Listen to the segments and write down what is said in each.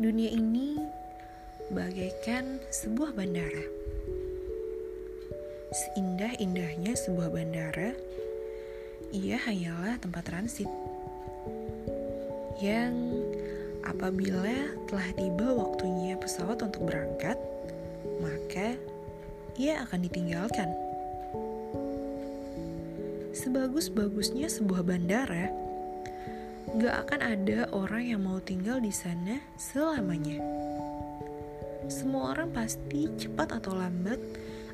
Dunia ini bagaikan sebuah bandara. Seindah-indahnya sebuah bandara, ia hanyalah tempat transit yang apabila telah tiba waktunya pesawat untuk berangkat, maka ia akan ditinggalkan. Sebagus-bagusnya sebuah bandara, gak akan ada orang yang mau tinggal di sana selamanya. Semua orang pasti cepat atau lambat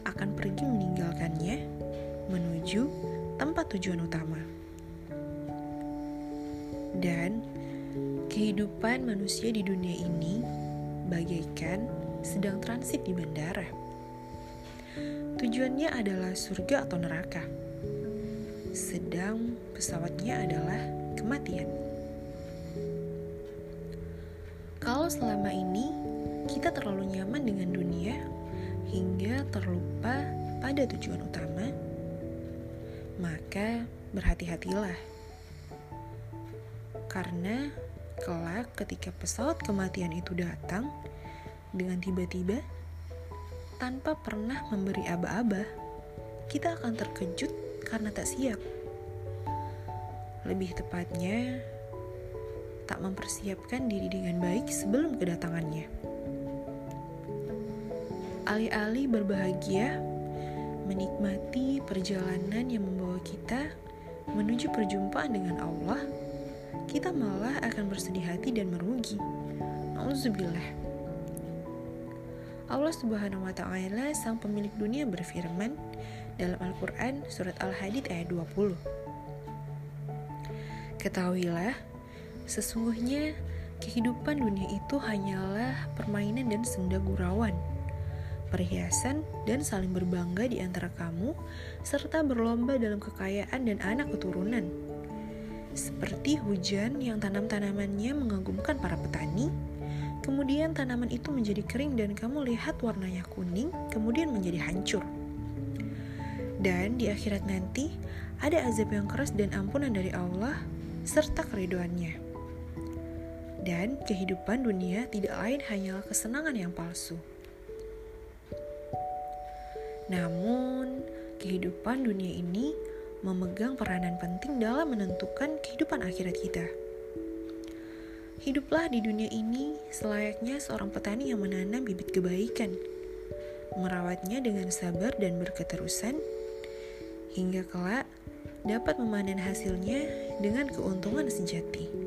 akan pergi meninggalkannya menuju tempat tujuan utama. Dan kehidupan manusia di dunia ini bagaikan sedang transit di bandara. Tujuannya adalah surga atau neraka. Sedang pesawatnya adalah kematian. Kalau selama ini kita terlalu nyaman dengan dunia hingga terlupa pada tujuan utama, maka berhati-hatilah. Karena kelak ketika pesawat kematian itu datang dengan tiba-tiba tanpa pernah memberi aba-aba, kita akan terkejut karena tak siap. Lebih tepatnya, tak mempersiapkan diri dengan baik sebelum kedatangannya. Alih-alih berbahagia, menikmati perjalanan yang membawa kita menuju perjumpaan dengan Allah, kita malah akan bersedih hati dan merugi. Nauzubillah. Allah Subhanahu wa taala sang pemilik dunia berfirman dalam Al-Qur'an surat Al-Hadid ayat 20. Ketahuilah Sesungguhnya, kehidupan dunia itu hanyalah permainan dan senda gurauan, perhiasan dan saling berbangga di antara kamu, serta berlomba dalam kekayaan dan anak keturunan. Seperti hujan yang tanam-tanamannya mengagumkan para petani, kemudian tanaman itu menjadi kering dan kamu lihat warnanya kuning, kemudian menjadi hancur. Dan di akhirat nanti, ada azab yang keras dan ampunan dari Allah serta keriduannya. Dan kehidupan dunia tidak lain hanyalah kesenangan yang palsu. Namun, kehidupan dunia ini memegang peranan penting dalam menentukan kehidupan akhirat kita. Hiduplah di dunia ini selayaknya seorang petani yang menanam bibit kebaikan, merawatnya dengan sabar dan berketerusan, hingga kelak dapat memanen hasilnya dengan keuntungan sejati.